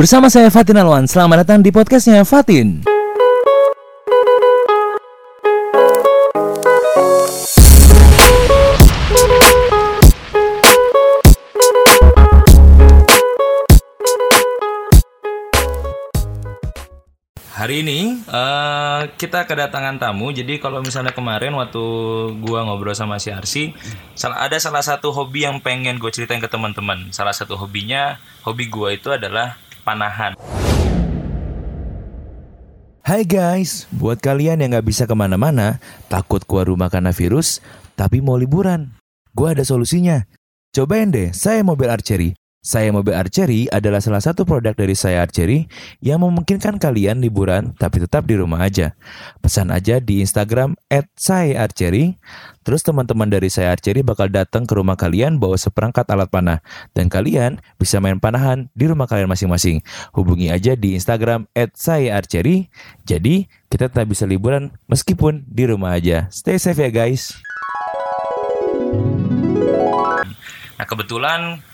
Bersama saya Fatin Alwan, selamat datang di podcastnya Fatin. Hari ini eh, kita kedatangan tamu. Jadi kalau misalnya kemarin waktu gua ngobrol sama si Arsi, ada salah satu hobi yang pengen gue ceritain ke teman-teman. Salah satu hobinya, hobi gua itu adalah panahan. Hai guys, buat kalian yang nggak bisa ke mana-mana, takut keluar rumah karena virus, tapi mau liburan, gua ada solusinya. Cobain deh, saya mobil archery. Saya Mobil Archery adalah salah satu produk dari Saya Archery yang memungkinkan kalian liburan tapi tetap di rumah aja. Pesan aja di Instagram at Archery. Terus teman-teman dari Saya Archery bakal datang ke rumah kalian bawa seperangkat alat panah. Dan kalian bisa main panahan di rumah kalian masing-masing. Hubungi aja di Instagram at Archery. Jadi kita tetap bisa liburan meskipun di rumah aja. Stay safe ya guys. Nah kebetulan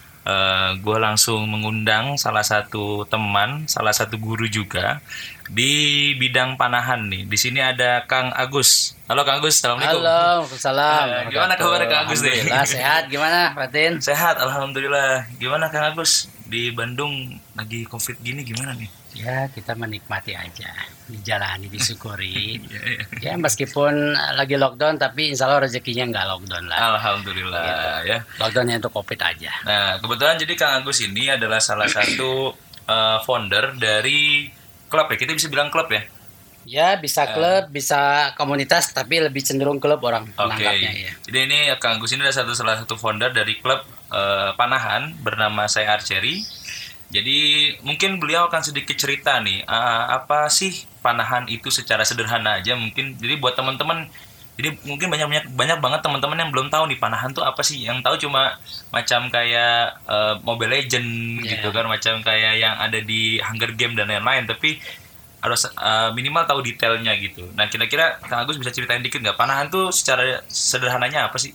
gue langsung mengundang salah satu teman, salah satu guru juga di bidang panahan nih. Di sini ada Kang Agus. Halo Kang Agus, assalamualaikum. Halo, salam. Eh, gimana kabar Kang Agus nih? Alhamdulillah sehat. Gimana, Fatin? Sehat, alhamdulillah. Gimana Kang Agus di Bandung lagi covid gini gimana nih? Ya, kita menikmati aja, dijalani, disyukuri. Ya, ya. ya, meskipun lagi lockdown, tapi insya Allah rezekinya nggak lockdown lah. Alhamdulillah ya. Lockdownnya untuk COVID aja. Nah kebetulan jadi Kang Agus ini adalah salah satu eh, founder dari klub ya. Kita bisa bilang klub ya. Ya, Eh. bisa klub, bisa komunitas, tapi lebih cenderung klub orang menanggapnya ya. Jadi ini Kang Agus ini adalah satu salah satu founder dari klub eh, panahan bernama Saya Archery. Jadi mungkin beliau akan sedikit cerita nih eh, apa sih panahan itu secara sederhana aja mungkin. Jadi buat teman-teman jadi mungkin banyak banyak banyak banget teman-teman yang belum tahu nih panahan tuh apa sih. Yang tahu cuma macam kayak eh, Mobile Legend Iya. gitu kan, macam kayak yang ada di Hunger Game dan lain-lain. Tapi harus eh, minimal tahu detailnya gitu. Nah kira-kira Kang Agus bisa ceritain dikit nggak panahan tuh secara sederhananya apa sih?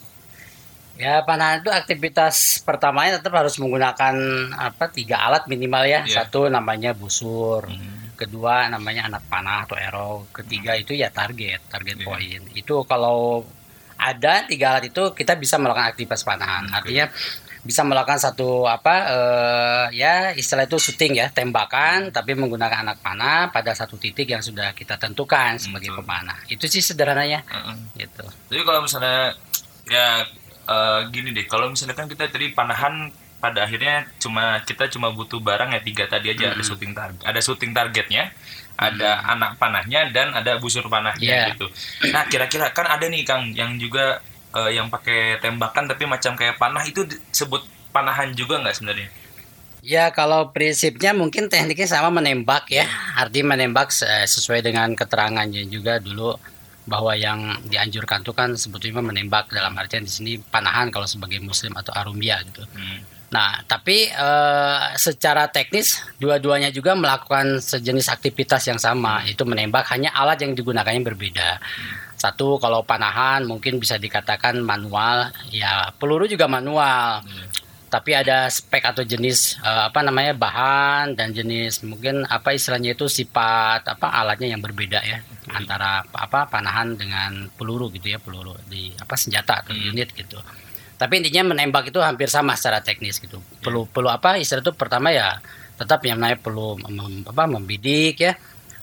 Ya, panahan itu aktivitas pertamanya tetap harus menggunakan apa tiga alat minimal ya. Iya. Satu namanya busur, Hmm. kedua namanya anak panah atau arrow, ketiga itu ya target, target Iya. point. Itu kalau ada tiga alat itu kita bisa melakukan aktivitas panahan. Oke. Artinya bisa melakukan satu apa eh, ya istilah itu syuting ya tembakan tapi menggunakan anak panah pada satu titik yang sudah kita tentukan sebagai Betul. pemanah. Itu sih sederhananya Heeh. gitu. Jadi kalau misalnya ya eh, gini deh, kalau misalnya kan kita tadi panahan pada akhirnya cuma kita cuma butuh barang ya tiga tadi aja ada shooting target, ada shooting targetnya, ada anak panahnya dan ada busur panahnya Iya. gitu. Nah kira-kira kan ada nih Kang yang juga eh, yang pakai tembakan tapi macam kayak panah itu disebut panahan juga nggak sebenarnya? Ya kalau prinsipnya mungkin tekniknya sama menembak ya. Artinya menembak se- sesuai dengan keterangannya juga dulu bahwa yang dianjurkan itu kan sebetulnya menembak dalam artian di sini panahan kalau sebagai muslim atau arumia gitu. Hmm. Nah, tapi eh, secara teknis dua-duanya juga melakukan sejenis aktivitas yang sama, itu menembak hanya alat yang digunakannya berbeda. Satu kalau panahan mungkin bisa dikatakan manual, ya peluru juga manual. Iya. Tapi ada spek atau jenis eh, apa namanya bahan dan jenis mungkin apa istilahnya itu sifat apa alatnya yang berbeda ya antara apa panahan dengan peluru gitu ya peluru di apa senjata atau Hmm. unit gitu. Tapi intinya menembak itu hampir sama secara teknis gitu. Perlu perlu apa istilah itu pertama ya tetap yang namanya perlu mem- apa membidik ya.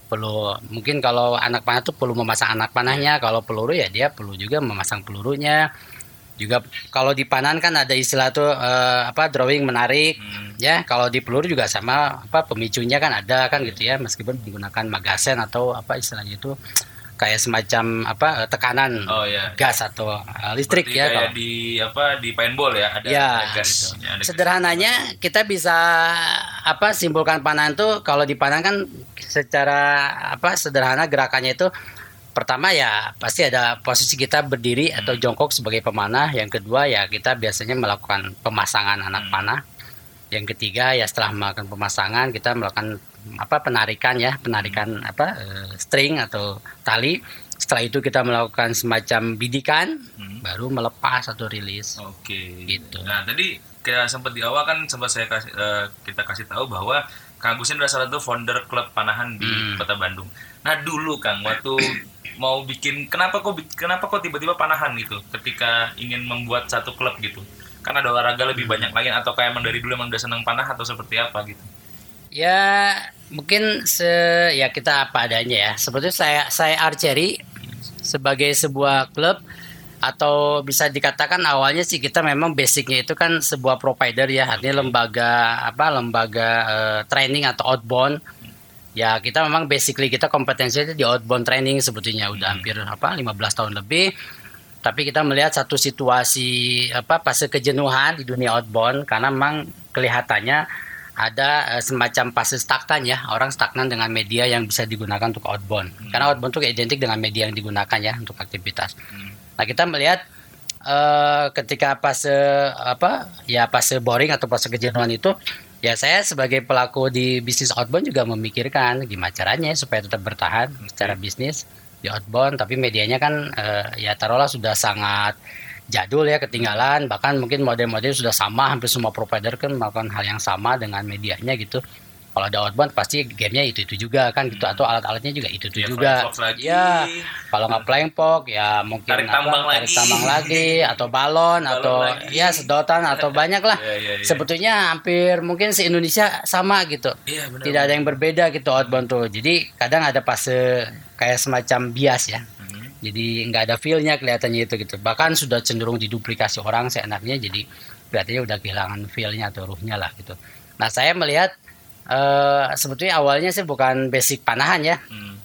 Perlu mungkin kalau anak panah itu perlu memasang anak panahnya, kalau peluru ya dia perlu juga memasang pelurunya. Juga kalau di panahan kan ada istilah tuh eh, apa drawing menarik Hmm. ya. Kalau di peluru juga sama apa pemicunya kan ada kan gitu ya meskipun menggunakan magazen atau apa istilahnya itu kayak semacam apa eh, tekanan Oh ya. gas atau eh, listrik Seperti ya kayak kalau di apa di paintball ya ada, ya ada gas. gitu. Ada gas. sederhananya kita bisa apa simpulkan panahan tuh kalau di panahan kan secara apa sederhana gerakannya itu pertama ya pasti ada posisi kita berdiri atau Hmm. jongkok sebagai pemanah yang kedua ya kita biasanya melakukan pemasangan anak Hmm. panah yang ketiga ya setelah melakukan pemasangan kita melakukan apa penarikan ya penarikan Hmm. apa eh, string atau tali setelah itu kita melakukan semacam bidikan Hmm. baru melepas atau rilis Oke. Gitu. Nah tadi kayak sempat di awal kan sempat saya kasih eh, kita kasih tahu bahwa Kang Agus ini adalah salah satu founder klub panahan di Hmm. Kota Bandung. Nah dulu Kang waktu mau bikin kenapa kok kenapa kok tiba-tiba panahan gitu ketika ingin membuat satu klub gitu? Kan ada olahraga lebih Hmm. banyak lagi atau kayak emang dari dulu emang udah seneng panah atau seperti apa gitu? Ya mungkin se ya kita apa adanya ya. Seperti saya saya archery sebagai sebuah klub atau bisa dikatakan awalnya sih kita memang basicnya itu kan sebuah provider ya artinya lembaga apa lembaga eh, training atau outbound ya kita memang basically kita kompetensinya di outbound training sebetulnya. Udah hampir apa 15 tahun lebih. Tapi kita melihat satu situasi apa fase kejenuhan di dunia outbound karena memang kelihatannya ada eh, semacam fase stagnan ya. Orang stagnan dengan media yang bisa digunakan untuk outbound. Karena outbound itu identik dengan media yang digunakan ya untuk aktivitas. Nah kita melihat eh, ketika fase apa ya fase boring atau fase kejenuhan itu ya saya sebagai pelaku di bisnis outbound juga memikirkan gimana caranya supaya tetap bertahan secara bisnis di outbound. Tapi medianya kan eh, ya taruhlah sudah sangat jadul ya ketinggalan. Bahkan mungkin model-model sudah sama hampir semua provider kan melakukan hal yang sama dengan medianya gitu kalau ada outbound pasti gamenya itu itu juga kan gitu atau alat-alatnya juga itu itu Ya, juga ya kalau nggak fox ya mungkin Tarik tambang tarik lagi. tambang lagi atau balon, Balon atau lagi. ya sedotan atau banyak lah Iya, iya, iya. sebetulnya hampir mungkin se Indonesia sama gitu Iya benar. tidak ada yang berbeda gitu outbound tuh jadi kadang ada fase kayak semacam bias ya Mhm. jadi nggak ada feelnya kelihatannya itu gitu bahkan sudah cenderung diduplikasi orang seenaknya jadi kelihatannya udah kehilangan feelnya atau ruhnya lah gitu nah saya melihat eh, sebetulnya awalnya sih bukan basic panahan ya. Hmm.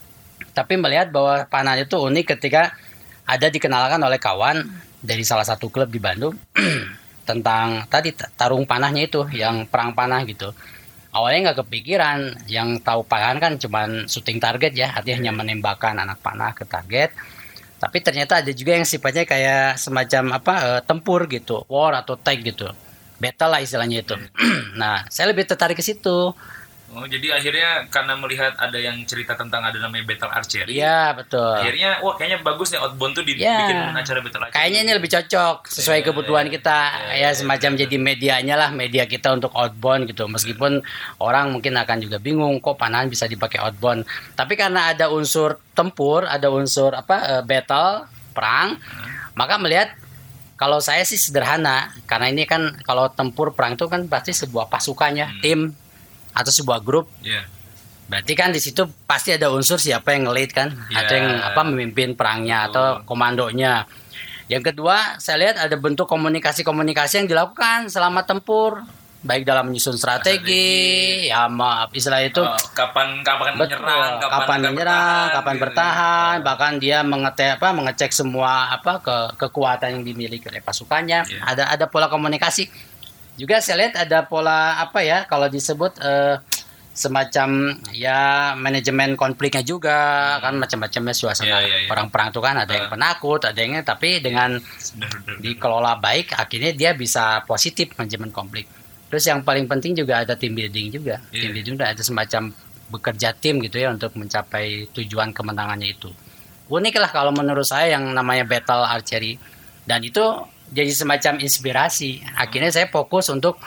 tapi melihat bahwa panahan itu unik ketika ada dikenalkan oleh kawan dari salah satu klub di Bandung tentang tadi tarung panahnya itu yang perang panah gitu. Awalnya nggak kepikiran yang tahu panahan kan cuman shooting target ya artinya hanya menembakkan anak panah ke target. Tapi ternyata ada juga yang sifatnya kayak semacam apa eh, tempur gitu war atau tag gitu battle lah istilahnya itu nah saya lebih tertarik ke situ Oh jadi akhirnya karena melihat ada yang cerita tentang ada namanya battle archery. iya betul Akhirnya wah kayaknya bagus nih outbound tuh dibikin Ya. acara battle archery. Kayaknya ini lebih cocok sesuai Iya, kebutuhan iya. kita Iya, ya iya, semacam jadi medianya lah media kita untuk outbound gitu. Meskipun orang mungkin akan juga bingung kok panahan bisa dipakai outbound. Tapi karena ada unsur tempur, ada unsur apa eh, battle, perang, maka melihat kalau saya sih sederhana karena ini kan kalau tempur perang itu kan pasti sebuah pasukannya, tim atau sebuah grup Iya. Berarti kan di situ pasti ada unsur siapa yang ngelit kan, Ya. atau yang apa memimpin perangnya atau komandonya. Yang kedua, saya lihat ada bentuk komunikasi-komunikasi yang dilakukan selama tempur, baik dalam menyusun strategi, ya maaf istilah itu Oh, kapan kapan betul, menyerang, kapan, akan menyerang, kapan gitu. bertahan, bahkan dia mengecek apa mengecek semua apa ke kekuatan yang dimiliki oleh pasukannya. Iya. Ada ada pola komunikasi. Juga saya lihat ada pola apa ya kalau disebut eh, semacam ya manajemen konfliknya juga kan macam-macamnya suasana Iya, iya, iya. perang-perang itu kan ada yang Ah. penakut, ada yang tapi dengan dikelola baik akhirnya dia bisa positif manajemen konflik. Terus yang paling penting juga ada team building juga. Iya. Team building ada semacam bekerja tim gitu ya untuk mencapai tujuan kemenangannya itu. Unik lah kalau menurut saya yang namanya battle archery dan itu jadi semacam inspirasi. Akhirnya saya fokus untuk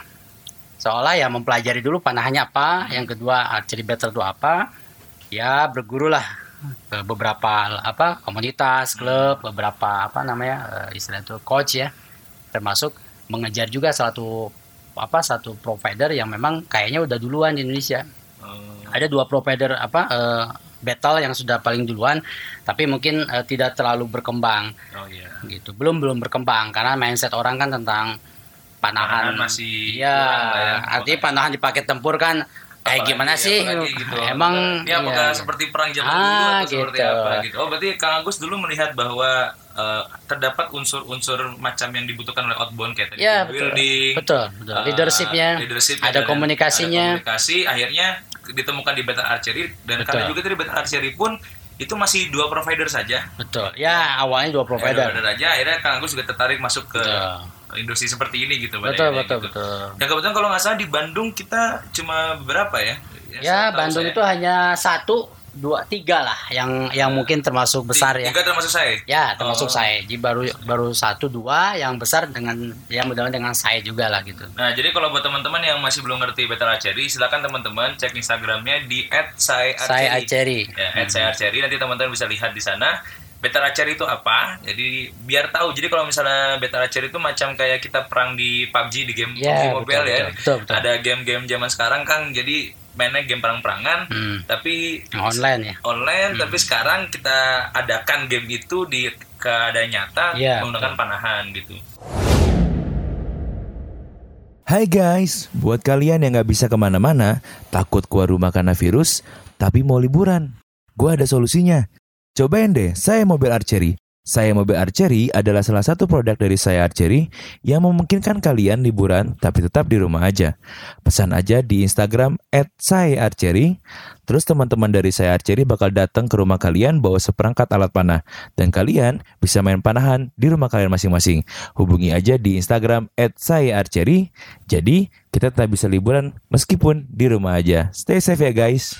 seolah ya mempelajari dulu panahannya apa, yang kedua archery battle itu apa. Ya berguru lah ke beberapa apa komunitas, klub, beberapa apa namanya eh, istilah itu coach ya. Termasuk mengejar juga satu apa satu provider yang memang kayaknya udah duluan di Indonesia. Oh, Ada dua provider apa eh, battle yang sudah paling duluan, tapi mungkin eh, tidak terlalu berkembang oh iya. gitu. Belum belum berkembang karena mindset orang kan tentang panahan, Panahan masih Iya, ya. artinya panahan dipakai tempur kan kayak Apalagi- gimana sih? apalagi gitu. Emang ya apakah iya. seperti perang zaman Ah, dulu atau seperti gitu. apa gitu. Oh berarti Kang Agus dulu melihat bahwa eh, terdapat unsur-unsur macam yang dibutuhkan oleh outbound kayak tadi Ya, betul. building, Betul, betul. eh, Leadershipnya, leadership ada dan- komunikasinya. ada komunikasi akhirnya ditemukan di battle archery dan Betul. karena juga tadi battle archery pun itu masih dua provider saja. Betul. Ya, awalnya dua Dua provider. provider aja akhirnya Kang Agus juga tertarik masuk ke Betul. industri seperti ini gitu Betul, akhirnya betul, gitu. betul. Dan kebetulan kalau nggak salah di Bandung kita cuma beberapa ya. Ya, setahu Bandung saya. itu hanya satu dua tiga lah yang yang mungkin termasuk besar ya Tiga termasuk saya. ya termasuk Oh. saya jadi baru baru satu dua yang besar dengan yang mudah dengan saya juga lah gitu Nah, jadi kalau buat teman-teman yang masih belum ngerti Battle Archery, silakan teman-teman cek Instagramnya di saya @saya Archery Ya, Archery nanti teman-teman bisa lihat di sana. Battle Archery itu apa? Jadi biar tahu. Jadi kalau misalnya Battle Archery itu macam kayak kita perang di PUBG di game PUBG mobile betul, ya. betul, betul, betul. Ada game-game zaman sekarang Kang. Jadi mainnya game perang-perangan, Hmm. tapi online ya online. Tapi sekarang kita adakan game itu di keadaan nyata Ya, menggunakan panahan gitu. Hai guys, buat kalian yang nggak bisa ke mana-mana, takut keluar rumah karena virus, tapi mau liburan. Gue ada solusinya. Cobain deh, saya mobil archery. Saya Mobil Archery adalah salah satu produk dari Saya Archery yang memungkinkan kalian liburan tapi tetap di rumah aja. Pesan aja di Instagram @saya_archery. Terus teman-teman dari Saya Archery bakal datang ke rumah kalian bawa seperangkat alat panah dan kalian bisa main panahan di rumah kalian masing-masing. Hubungi aja di Instagram @saya_archery. Jadi kita tetap bisa liburan meskipun di rumah aja. Stay safe ya guys.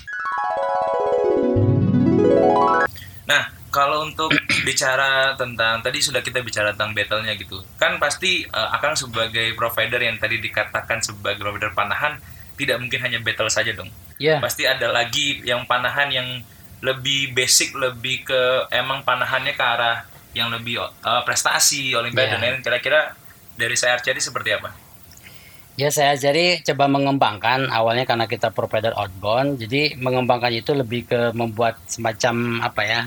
Nah, kalau untuk bicara tentang tadi sudah kita bicara tentang battle-nya gitu. Kan pasti eh, akan sebagai provider yang tadi dikatakan sebagai provider panahan tidak mungkin hanya battle saja dong. ya Pasti ada lagi yang panahan yang lebih basic, lebih ke emang panahannya ke arah yang lebih eh, prestasi olimpiade Iya. dan lain. Kira-kira dari saya Archery seperti apa? Ya saya jadi coba mengembangkan awalnya karena kita provider outbound, jadi mengembangkan itu lebih ke membuat semacam apa ya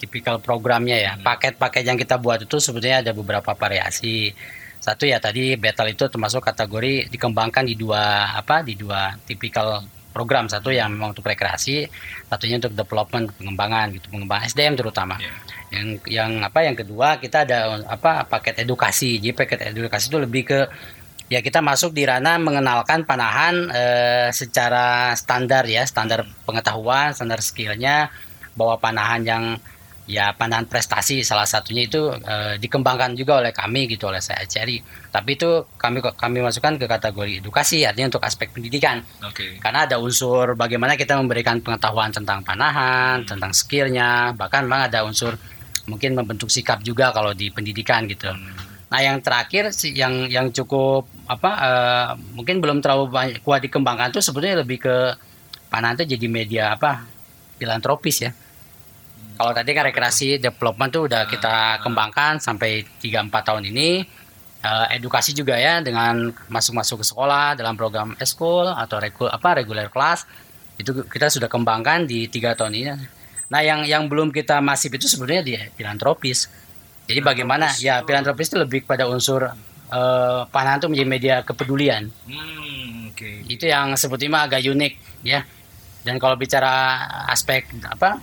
tipikal programnya ya. Paket-paket yang kita buat itu sebetulnya ada beberapa variasi. Satu ya tadi battle itu termasuk kategori dikembangkan di dua apa di dua tipikal program. Satu yang memang untuk rekreasi, satunya untuk development pengembangan gitu, pengembangan SDM terutama. Ya. Yang yang apa yang kedua kita ada apa paket edukasi. Jadi paket edukasi itu lebih ke ya kita masuk di ranah mengenalkan panahan eh, secara standar ya standar pengetahuan standar skillnya bahwa panahan yang ya panahan prestasi salah satunya itu eh, dikembangkan juga oleh kami gitu oleh saya cari tapi itu kami kami masukkan ke kategori edukasi artinya untuk aspek pendidikan. Oke. karena ada unsur bagaimana kita memberikan pengetahuan tentang panahan tentang skillnya bahkan memang ada unsur mungkin membentuk sikap juga kalau di pendidikan gitu. Nah, yang terakhir yang yang cukup apa eh, mungkin belum terlalu banyak, kuat dikembangkan tuh sebetulnya lebih ke panahan itu jadi media apa filantropis ya. Kalau tadi kan rekreasi development tuh udah kita kembangkan sampai 3 4 tahun ini. Eh, edukasi juga ya dengan masuk-masuk ke sekolah dalam program eskul atau regul apa reguler kelas itu kita sudah kembangkan di tiga tahun ini. Nah, yang yang belum kita masif itu sebenarnya di filantropis. Jadi bagaimana ya filantropis itu lebih pada unsur eh, panahan itu menjadi media kepedulian. Hmm, oke. Itu yang sebetulnya agak unik ya. Dan kalau bicara aspek apa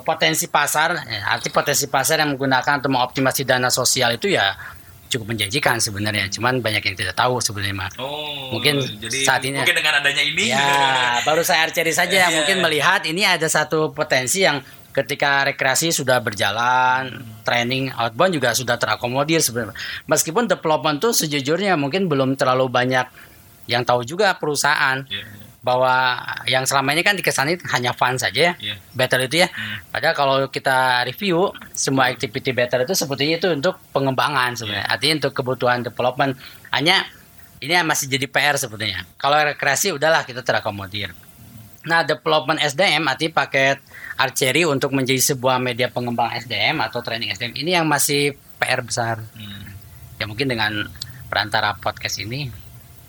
potensi pasar, ya, arti potensi pasar yang menggunakan untuk mengoptimasi dana sosial itu ya cukup menjanjikan sebenarnya. Cuman banyak yang tidak tahu sebenarnya. Mas. Oh, Mungkin jadi saat ini- mungkin dengan adanya ini Ya, baru saya archery saja yang Iya. mungkin melihat ini ada satu potensi yang ketika rekreasi sudah berjalan, training outbound juga sudah terakomodir sebenarnya. Meskipun development tuh sejujurnya mungkin belum terlalu banyak yang tahu juga perusahaan Iya, iya. Bahwa yang selama ini kan dikesannya hanya fun saja ya. Iya. Battle itu ya. Hmm. Padahal kalau kita review semua activity battle itu sebetulnya itu untuk pengembangan sebenarnya. Artinya untuk kebutuhan development. Hanya ini masih jadi PR sebetulnya. Kalau rekreasi udahlah kita terakomodir. Nah, development SDM artinya paket archery untuk menjadi sebuah media pengembang SDM atau training SDM ini yang masih PR besar. Hmm. Ya mungkin dengan perantara podcast ini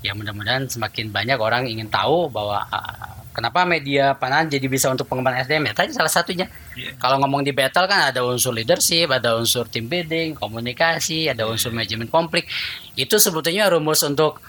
ya mudah-mudahan semakin banyak orang ingin tahu bahwa ah, kenapa media panahan jadi bisa untuk pengembangan SDM ya tadi salah satunya. Iya. kalau ngomong di battle kan ada unsur leadership ada unsur team building komunikasi ada unsur manajemen konflik. Itu sebetulnya rumus untuk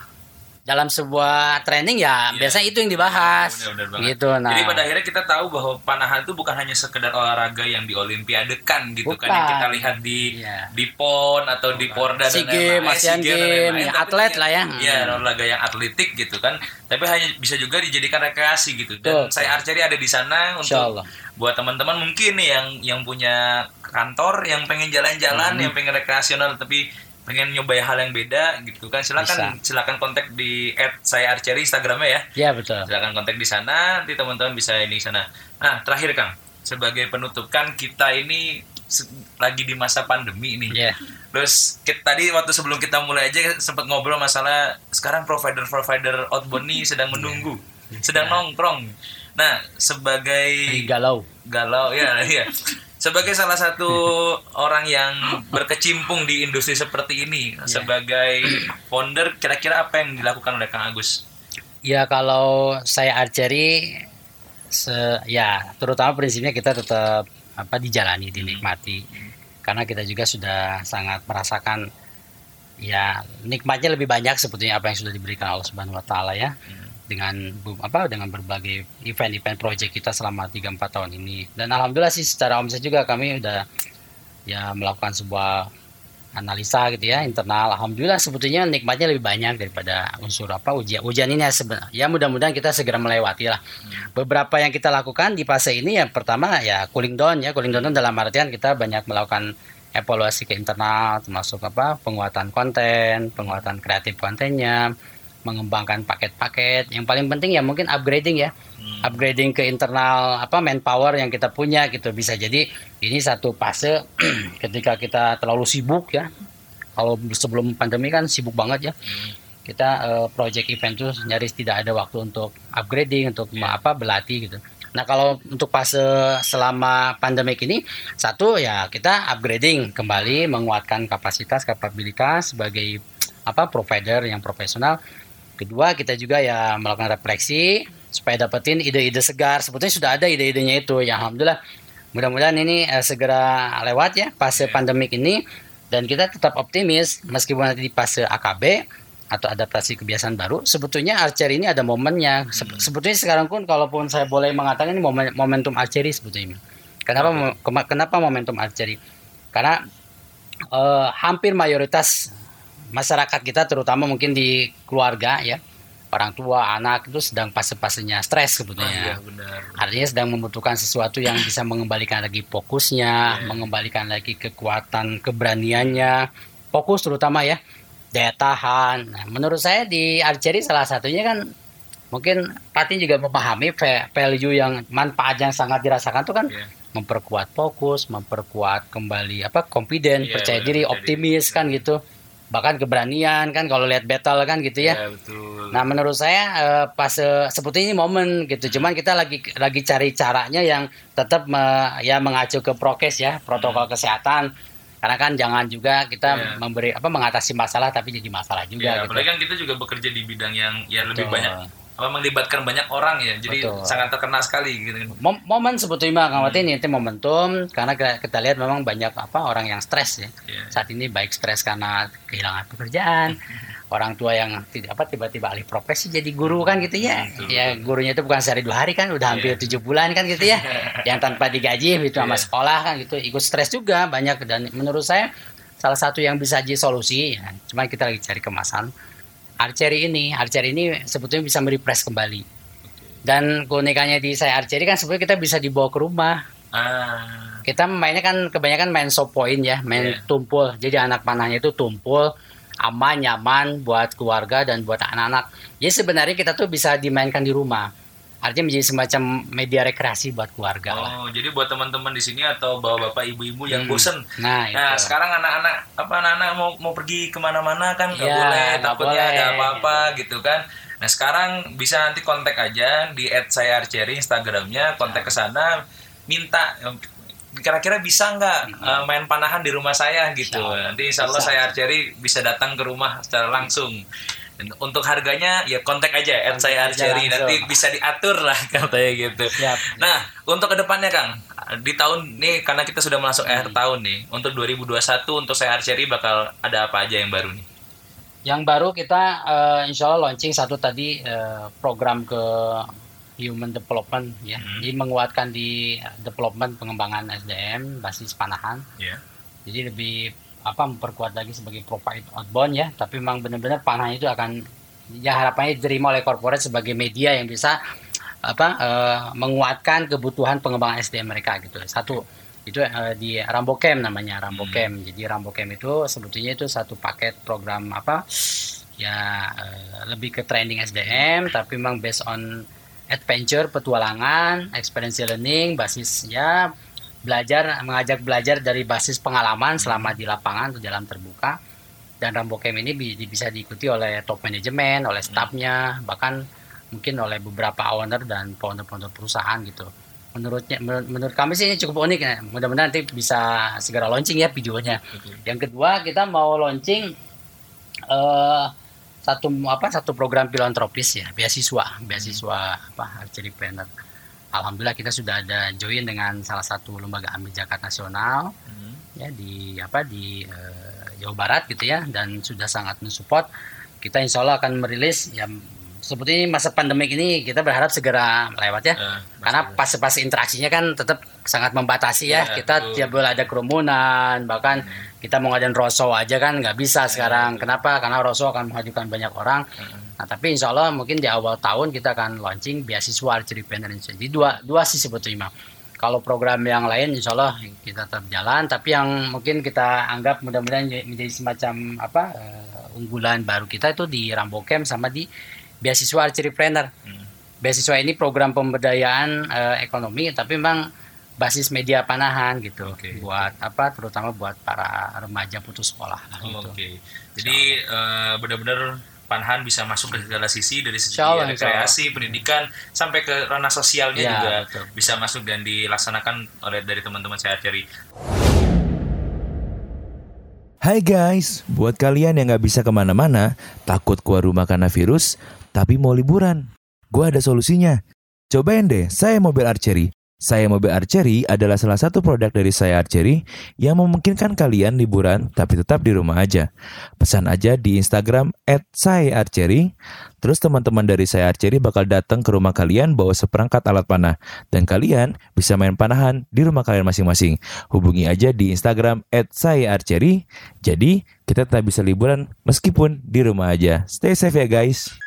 dalam sebuah training ya Iya. biasanya itu yang dibahas Benar-benar banget. gitu nah Jadi pada akhirnya kita tahu bahwa panahan itu bukan hanya sekedar olahraga yang diolimpiadekan gitu kan yang Bukan. kita lihat di Iya. di PON atau di Porda SEA dan Games, lain-lain, Asian SEA Games dan Games, lain-lain. ya, Tapi atlet lah ya. Iya, Hmm. olahraga yang atletik gitu kan. Tapi hanya bisa juga dijadikan rekreasi gitu. Dan Betul. saya archery ada di sana untuk Allah. buat teman-teman mungkin nih yang yang punya kantor yang pengen jalan-jalan, Hmm. yang pengen rekreasional tapi pengen nyoba hal yang beda gitu kan. Silakan silakan kontak di saya archery instagramnya ya. Ya betul. Silakan kontak di sana nanti teman-teman bisa ini sana. Nah terakhir kang. Sebagai penutup kan kita ini lagi di masa pandemi ini yeah. terus kita, tadi waktu sebelum kita mulai aja sempat ngobrol masalah sekarang provider provider outbound nih sedang menunggu yeah. sedang yeah. nongkrong. Nah sebagai galau. Galau ya ya sebagai salah satu orang yang berkecimpung di industri seperti ini yeah. sebagai founder kira-kira apa yang dilakukan oleh Kang Agus? Ya kalau saya archery se ya terutama prinsipnya kita tetap apa dijalani dinikmati karena kita juga sudah sangat merasakan ya nikmatnya lebih banyak sebetulnya apa yang sudah diberikan Allah Subhanahu wa taala ya. Hmm dengan apa dengan berbagai event-event project kita selama 3 4 tahun ini. Dan alhamdulillah sih secara omset juga kami udah ya melakukan sebuah analisa gitu ya internal. Alhamdulillah sebetulnya nikmatnya lebih banyak daripada unsur apa ujian. Ujian ini ya sebenarnya ya mudah-mudahan kita segera melewati lah. Beberapa yang kita lakukan di fase ini yang pertama ya cooling down ya. Cooling down dalam artian kita banyak melakukan evaluasi ke internal termasuk apa penguatan konten, penguatan kreatif kontennya, mengembangkan paket-paket. Yang paling penting ya mungkin upgrading ya. Hmm. Upgrading ke internal apa manpower yang kita punya gitu. Bisa jadi ini satu fase ketika kita terlalu sibuk ya. Kalau sebelum pandemi kan sibuk banget ya. Hmm. Kita uh, project event tuh nyaris tidak ada waktu untuk upgrading, untuk yeah. apa berlatih gitu. Nah kalau untuk fase selama pandemik ini satu ya kita upgrading kembali menguatkan kapasitas kapabilitas sebagai apa provider yang profesional Kedua kita juga ya melakukan refleksi supaya dapetin ide-ide segar. Sebetulnya sudah ada ide-idenya itu. Ya alhamdulillah. Mudah-mudahan ini uh, segera lewat ya fase pandemik ini dan kita tetap optimis meskipun nanti di fase AKB atau adaptasi kebiasaan baru sebetulnya archery ini ada momennya hmm. sebetulnya sekarang pun kalaupun saya boleh mengatakan ini momen, momentum archery sebetulnya kenapa okay. kenapa momentum archery karena uh, hampir mayoritas masyarakat kita terutama mungkin di keluarga ya orang tua anak itu sedang fase-fasenya stres sebetulnya. Oh, iya, Artinya sedang membutuhkan sesuatu yang bisa mengembalikan lagi fokusnya, yeah. mengembalikan lagi kekuatan keberaniannya, fokus terutama ya daya tahan. Nah, menurut saya di archery salah satunya kan mungkin Patin juga memahami value yang manfaat yang sangat dirasakan itu kan yeah. memperkuat fokus, memperkuat kembali apa confident, yeah, percaya diri, optimis kan gitu bahkan keberanian kan kalau lihat battle kan gitu ya. ya betul. Nah menurut saya uh, pas uh, seperti ini momen gitu. Cuman kita lagi lagi cari caranya yang tetap me, ya mengacu ke prokes ya protokol hmm. kesehatan. Karena kan jangan juga kita yeah. memberi apa mengatasi masalah tapi jadi masalah juga. Yeah, gitu. Apalagi kan kita juga bekerja di bidang yang ya lebih banyak melibatkan banyak orang ya jadi Betul. sangat terkenal sekali gitu Mom momen sebetulnya Kang Wati hmm. ini momentum karena kita lihat memang banyak apa orang yang stres ya yeah. saat ini baik stres karena kehilangan pekerjaan orang tua yang tidak apa tiba-tiba alih profesi jadi guru kan gitu ya Betul. ya gurunya itu bukan sehari dua hari kan udah hampir iya. tujuh yeah. bulan kan gitu ya yang tanpa digaji itu yeah. sama iya. sekolah kan gitu ikut stres juga banyak dan menurut saya salah satu yang bisa jadi solusi ya, cuma kita lagi cari kemasan archery ini archery ini sebetulnya bisa merepress kembali. Dan keunikannya di saya archery kan sebetulnya kita bisa dibawa ke rumah. Ah. kita mainnya kan kebanyakan main soft point ya main yeah. tumpul. Jadi anak panahnya itu tumpul aman nyaman buat keluarga dan buat anak-anak. Jadi sebenarnya kita tuh bisa dimainkan di rumah artinya menjadi semacam media rekreasi buat keluarga oh, lah. jadi buat teman-teman di sini atau bawa bapak ibu-ibu yang hmm. bosen. Nah, nah sekarang anak-anak apa anak-anak mau mau pergi ke mana-mana kan nggak ya, boleh, takutnya boleh. ada apa-apa gitu kan. Nah sekarang bisa nanti kontak aja di @sayarcherry Instagramnya, kontak ke sana, minta kira-kira bisa nggak hmm. uh, main panahan di rumah saya gitu. Nanti insya Allah saya archery bisa datang ke rumah secara langsung. Dan untuk harganya ya kontak aja at saya Archery nanti bisa diatur lah katanya gitu. Siap. Nah untuk ke depannya Kang di tahun ini karena kita sudah masuk hmm. akhir tahun nih untuk 2021 untuk saya Archery bakal ada apa aja yang baru nih? Yang baru kita uh, insya Allah launching satu tadi uh, program ke human development ya, hmm. jadi menguatkan di development pengembangan SDM basis panahan. Yeah. Jadi lebih apa memperkuat lagi sebagai profit outbound ya. Tapi memang benar-benar panah itu akan ya harapannya diterima oleh corporate sebagai media yang bisa apa uh, menguatkan kebutuhan pengembangan SDM mereka gitu. Satu itu eh, di Rambo Camp namanya Rambo Hmm. Jadi Rambo Camp itu sebetulnya itu satu paket program apa ya eh, lebih ke training SDM tapi memang based on adventure petualangan experiential learning basis ya belajar mengajak belajar dari basis pengalaman selama di lapangan atau dalam terbuka. Dan Rambo Camp ini bi- bisa diikuti oleh top manajemen oleh staffnya bahkan mungkin oleh beberapa owner dan founder-founder perusahaan gitu. Menurutnya menurut, menurut kami sih ini cukup unik ya. Mudah-mudahan nanti bisa segera launching ya videonya. Yang kedua kita mau launching eh satu apa satu program filantropis ya beasiswa. Beasiswa apa archery planner alhamdulillah kita sudah ada join dengan salah satu lembaga ambil zakat nasional Hmm. ya di apa di eh, Jawa Barat gitu ya dan sudah sangat mensupport. Kita insya Allah akan merilis ya sebetulnya masa pandemik ini kita berharap segera lewat ya. Eh, karena pas pas interaksinya kan tetap sangat membatasi ya, Ya, kita tiap boleh ada kerumunan bahkan kita mau ngadain roso aja kan nggak bisa sekarang. kenapa? Karena roso akan menghadirkan banyak orang nah tapi insya Allah mungkin di awal tahun kita akan launching beasiswa archery planner Indonesia jadi dua dua sih sebetulnya Bang. kalau program yang lain insya Allah kita tetap jalan tapi yang mungkin kita anggap mudah-mudahan menjadi semacam apa eh, unggulan baru kita itu di Rambo Camp sama di beasiswa archery planner Hmm. beasiswa ini program pemberdayaan eh, ekonomi tapi memang basis media panahan gitu Oke. buat apa terutama buat para remaja putus sekolah lah, Oh, gitu. Oke. Jadi eh, benar-benar Panahan bisa masuk ke segala sisi dari segi Allah, rekreasi, pendidikan sampai ke ranah sosialnya Ya, juga betul. bisa masuk dan dilaksanakan oleh dari teman-teman saya archery. Hai guys, buat kalian yang nggak bisa ke mana-mana, takut keluar rumah karena virus, tapi mau liburan. Gue ada solusinya. Cobain deh, saya mobil archery. Saya mobil archery adalah salah satu produk dari saya archery yang memungkinkan kalian liburan tapi tetap di rumah aja. Pesan aja di Instagram @saya_archery. Terus teman-teman dari saya archery bakal datang ke rumah kalian bawa seperangkat alat panah dan kalian bisa main panahan di rumah kalian masing-masing. Hubungi aja di Instagram @saya_archery. Jadi kita tetap bisa liburan meskipun di rumah aja. Stay safe ya guys.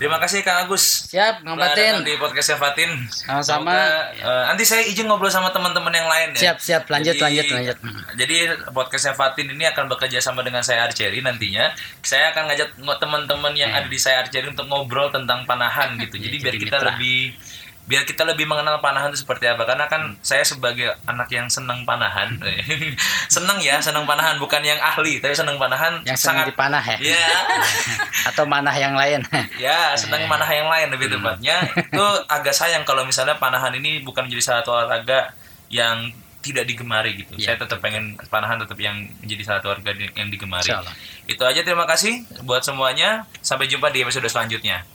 Terima kasih Kang Agus. siap datang di podcastnya Fatin. Sama-sama. Eh, nanti saya izin ngobrol sama teman-teman yang lain ya. siap siap lanjut Jadi- lanjut lanjut Jadi podcastnya Fatin ini akan bekerja sama dengan saya Archery nantinya. Saya akan ngajak teman-teman yang ada di saya Archery untuk ngobrol tentang panahan gitu. Jadi Iya, biar jadi kita mitra. lebih biar kita lebih mengenal panahan itu seperti apa karena kan saya sebagai anak yang senang panahan senang ya senang panahan bukan yang ahli tapi senang panahan yang senang sangat dipanah ya ya atau manah yang lain ya senang Eh. manah yang lain lebih Hmm. tepatnya itu agak sayang kalau misalnya panahan ini bukan menjadi satu olahraga yang tidak digemari gitu. Ya, Saya tetap pengen panahan tetap yang menjadi satu olahraga yang digemari. Itu aja terima kasih buat semuanya. Sampai jumpa di episode selanjutnya.